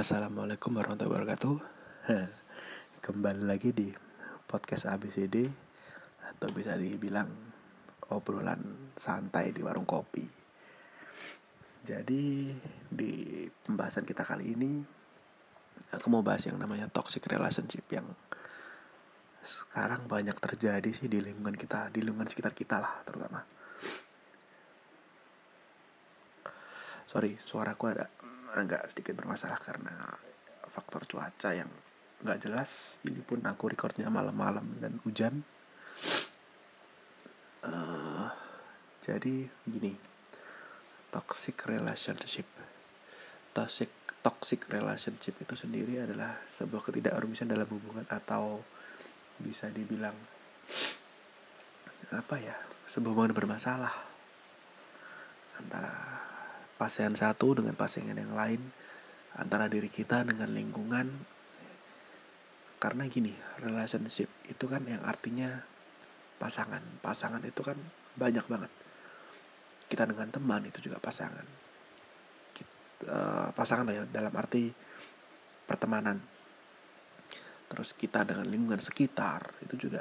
Assalamualaikum warahmatullahi wabarakatuh. Kembali lagi di podcast ABCD Atau bisa dibilang obrolan santai di warung kopi. Jadi di pembahasan kita kali ini Aku mau bahas yang namanya toxic relationship Yang sekarang banyak terjadi sih di lingkungan kita Di lingkungan sekitar kita lah terutama. Sorry, suaraku ada agak sedikit bermasalah karena faktor cuaca yang nggak jelas. Ini pun aku recordnya malam-malam dan hujan. Uh, jadi gini toxic relationship. Toxic toxic relationship itu sendiri adalah sebuah ketidakharmonisan dalam hubungan atau bisa dibilang apa ya sebuah hubungan bermasalah antara pasangan satu dengan pasangan yang lain antara diri kita dengan lingkungan. Karena gini relationship itu kan yang artinya pasangan. Pasangan itu kan banyak banget. Kita dengan teman itu juga pasangan. Kita, uh, eh, pasangan ya dalam arti pertemanan. Terus kita dengan lingkungan sekitar itu juga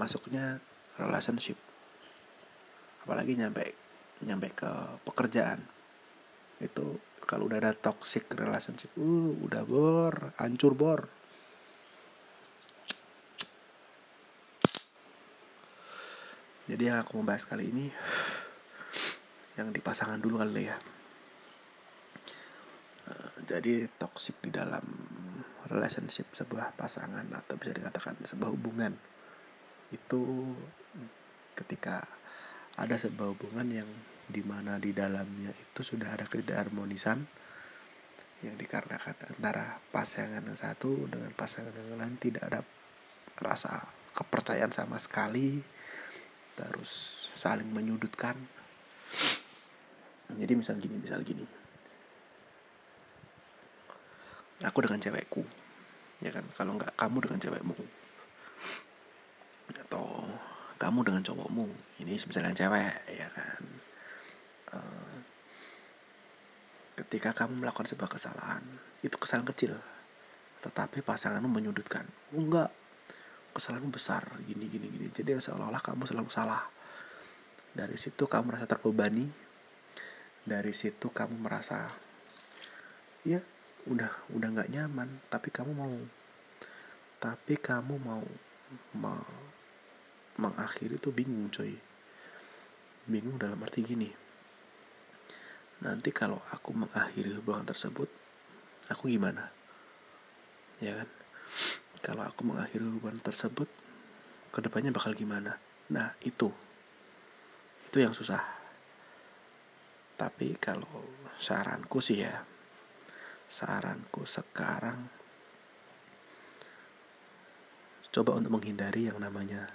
masuknya relationship. Apalagi nyampe nyampe ke pekerjaan itu kalau udah ada toxic relationship uh udah bor hancur bor. Jadi yang aku mau bahas kali ini yang di pasangan dulu kali ya. Uh, jadi toxic di dalam relationship sebuah pasangan atau bisa dikatakan sebuah hubungan itu ketika ada sebuah hubungan yang di mana di dalamnya itu sudah ada ketidakharmonisan yang dikarenakan antara pasangan yang satu dengan pasangan yang lain tidak ada rasa kepercayaan sama sekali terus saling menyudutkan. Jadi misal gini misal gini. Aku dengan cewekku ya kan? Kalau nggak kamu dengan cewekmu atau kamu dengan cowokmu ini misalnya cewek ya kan Eh, ketika kamu melakukan sebuah kesalahan itu kesalahan kecil tetapi pasanganmu menyudutkan enggak kesalahanmu besar gini gini gini. Jadi seolah-olah kamu selalu salah. Dari situ kamu merasa terbebani dari situ kamu merasa ya udah udah nggak nyaman tapi kamu mau. Tapi kamu mau, mau mengakhiri itu bingung coy. Bingung dalam arti gini nanti kalau aku mengakhiri hubungan tersebut aku gimana? Ya kan? Kalau aku mengakhiri hubungan tersebut ke depannya bakal gimana? Nah itu. Itu yang susah. Tapi kalau saranku sih ya saranku sekarang coba untuk menghindari yang namanya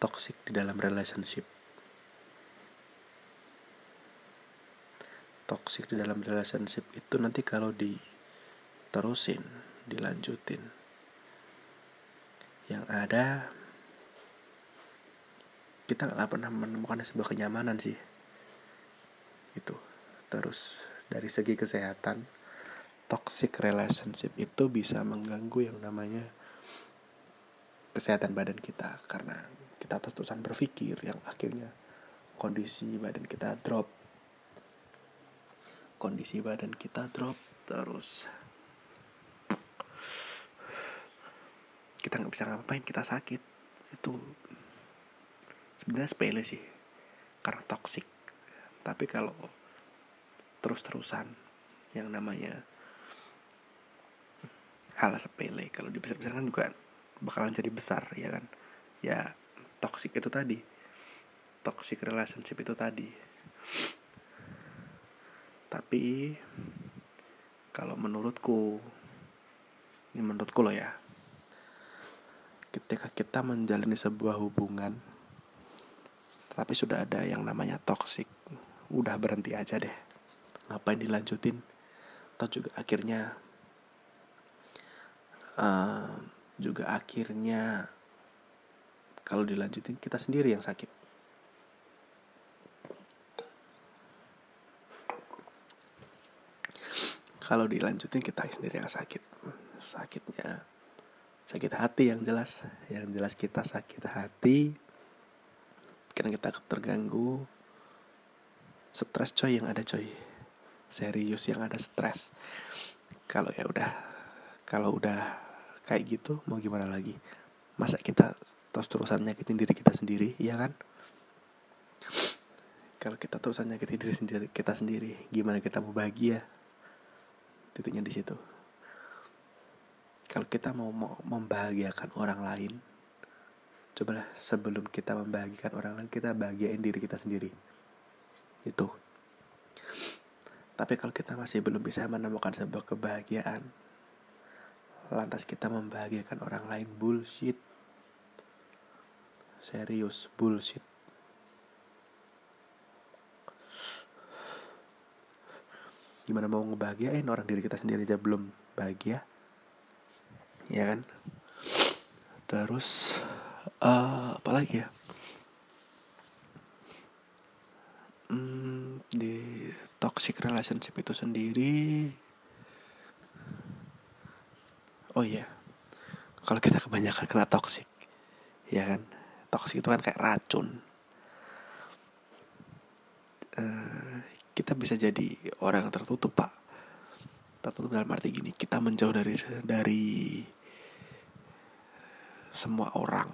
toxic di dalam relationship toxic di dalam relationship itu nanti kalau diterusin dilanjutin. Yang ada kita nggak pernah menemukan sebuah kenyamanan sih. Itu terus dari segi kesehatan toxic relationship itu bisa mengganggu yang namanya kesehatan badan kita. Karena kita terus-terusan berpikir yang akhirnya kondisi badan kita drop kondisi badan kita drop terus. Kita nggak bisa ngapain kita sakit. Itu sebenarnya sepele sih karena toksik tapi kalau terus-terusan yang namanya hal sepele kalau dibesar-besarkan juga bakalan jadi besar ya kan? Ya toxic itu tadi. Toxic relationship itu tadi tapi kalau menurutku ini menurutku loh ya ketika kita menjalani sebuah hubungan tapi sudah ada yang namanya toxic udah berhenti aja deh. Ngapain dilanjutin? Atau juga akhirnya uh, juga akhirnya kalau dilanjutin kita sendiri yang sakit kalau dilanjutin kita sendiri yang sakit. Sakitnya sakit hati yang jelas. Yang jelas kita sakit hati. Karena kita terganggu. Stres coy yang ada coy. Serius yang ada stres. Kalau ya udah kalau udah kayak gitu mau gimana lagi? Masa kita terus terusan nyakitin diri kita sendiri ya kan? Kalau kita terusan nyakitin diri sendiri kita sendiri gimana kita mau bahagia titiknya di situ. Kalau kita mau, membahagiakan orang lain cobalah sebelum kita membahagiakan orang lain kita bahagiain diri kita sendiri. Itu. Tapi kalau kita masih belum bisa menemukan sebuah kebahagiaan lantas kita membahagiakan orang lain bullshit. Serius bullshit gimana mau ngebahagiain orang diri kita sendiri aja belum bahagia? Ya kan? Terus uh, apa lagi ya? Hmm, di toxic relationship itu sendiri. Oh iya kalau kita kebanyakan kena toxic ya kan? Toxic itu kan kayak racun kita bisa jadi orang tertutup pak. Tertutup dalam arti gini kita menjauh dari dari semua orang.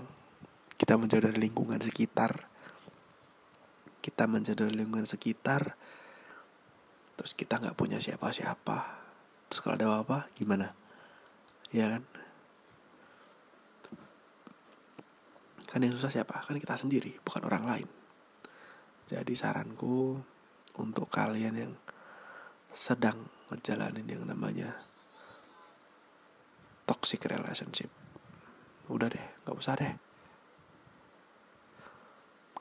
Kita menjauh dari lingkungan sekitar. Kita menjauh dari lingkungan sekitar terus kita nggak punya siapa-siapa. Terus kalau ada apa-apa gimana? Ya kan? Kan yang susah siapa? Kan kita sendiri bukan orang lain. Jadi saranku untuk kalian yang sedang ngejalanin yang namanya toxic relationship. Udah deh nggak usah deh.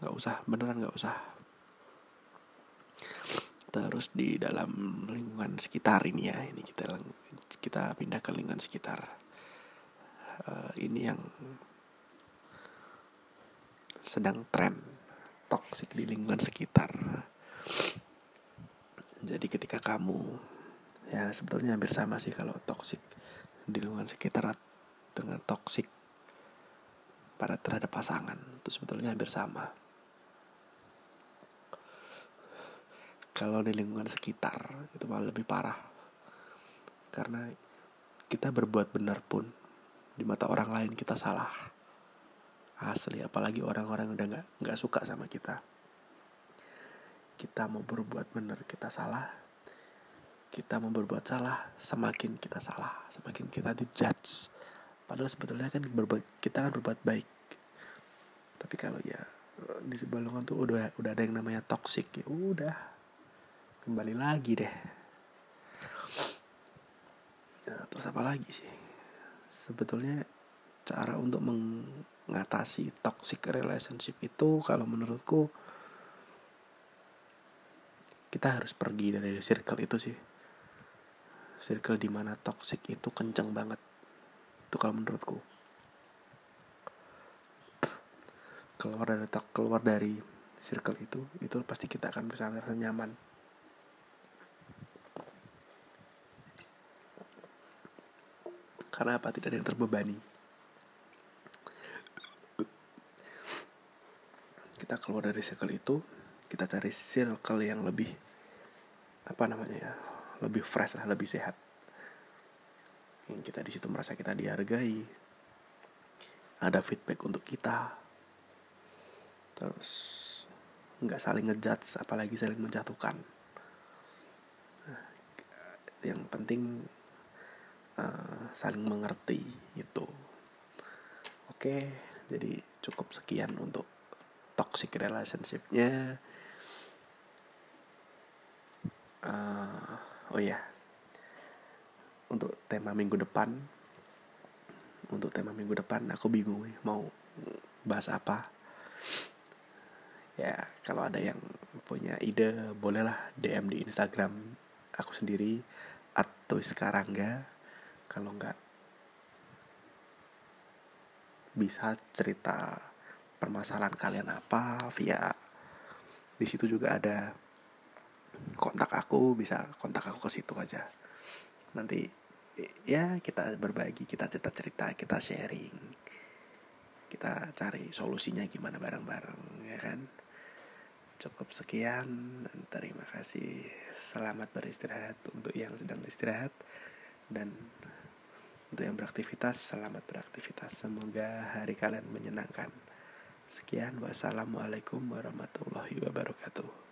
Nggak usah beneran nggak usah. Terus di dalam lingkungan sekitar ini ya ini kita kita pindah ke lingkungan sekitar. Uh, ini yang sedang tren toxic di lingkungan sekitar jadi ketika kamu ya sebetulnya hampir sama sih kalau toxic di lingkungan sekitar dengan toxic pada terhadap pasangan itu sebetulnya hampir sama. Kalau di lingkungan sekitar itu malah lebih parah. Karena kita berbuat benar pun di mata orang lain kita salah. Asli, apalagi orang-orang udah nggak nggak suka sama kita. Kita mau berbuat benar kita salah. Kita mau berbuat salah, semakin kita salah, semakin kita dijudge. Padahal sebetulnya kan berbuat kita kan berbuat baik. Tapi kalau ya di sebuah lingkungan tuh udah udah ada yang namanya toxic ya udah. Kembali lagi deh. Ya, terus apa lagi sih? Sebetulnya cara untuk mengatasi toxic relationship itu kalau menurutku kita harus pergi dari circle itu sih. Circle di mana toxic itu kenceng banget. Itu kalau menurutku. Keluar dari keluar dari circle itu itu pasti kita akan bisa merasa nyaman. Karena apa? Tidak ada yang terbebani. Kita keluar dari circle itu kita cari circle yang lebih apa namanya ya lebih fresh lah lebih sehat. Yang kita di situ merasa kita dihargai. Ada feedback untuk kita. Terus nggak saling ngejudge apalagi saling menjatuhkan. Nah, yang penting uh, saling mengerti itu. Oke jadi cukup sekian untuk toxic relationshipnya uh, oh ya untuk tema minggu depan untuk tema minggu depan aku bingung mau bahas apa. Ya kalau ada yang punya ide bolehlah DM di Instagram aku sendiri atau sekarang enggak kalau enggak bisa cerita permasalahan kalian apa via di situ juga ada kontak aku bisa kontak aku ke situ aja. Nanti ya kita berbagi kita cerita cerita kita sharing. Kita cari solusinya gimana bareng-bareng ya kan? Cukup sekian dan terima kasih. Selamat beristirahat untuk yang sedang beristirahat dan untuk yang beraktivitas selamat beraktivitas. Semoga hari kalian menyenangkan. Sekian wassalamualaikum warahmatullahi wabarakatuh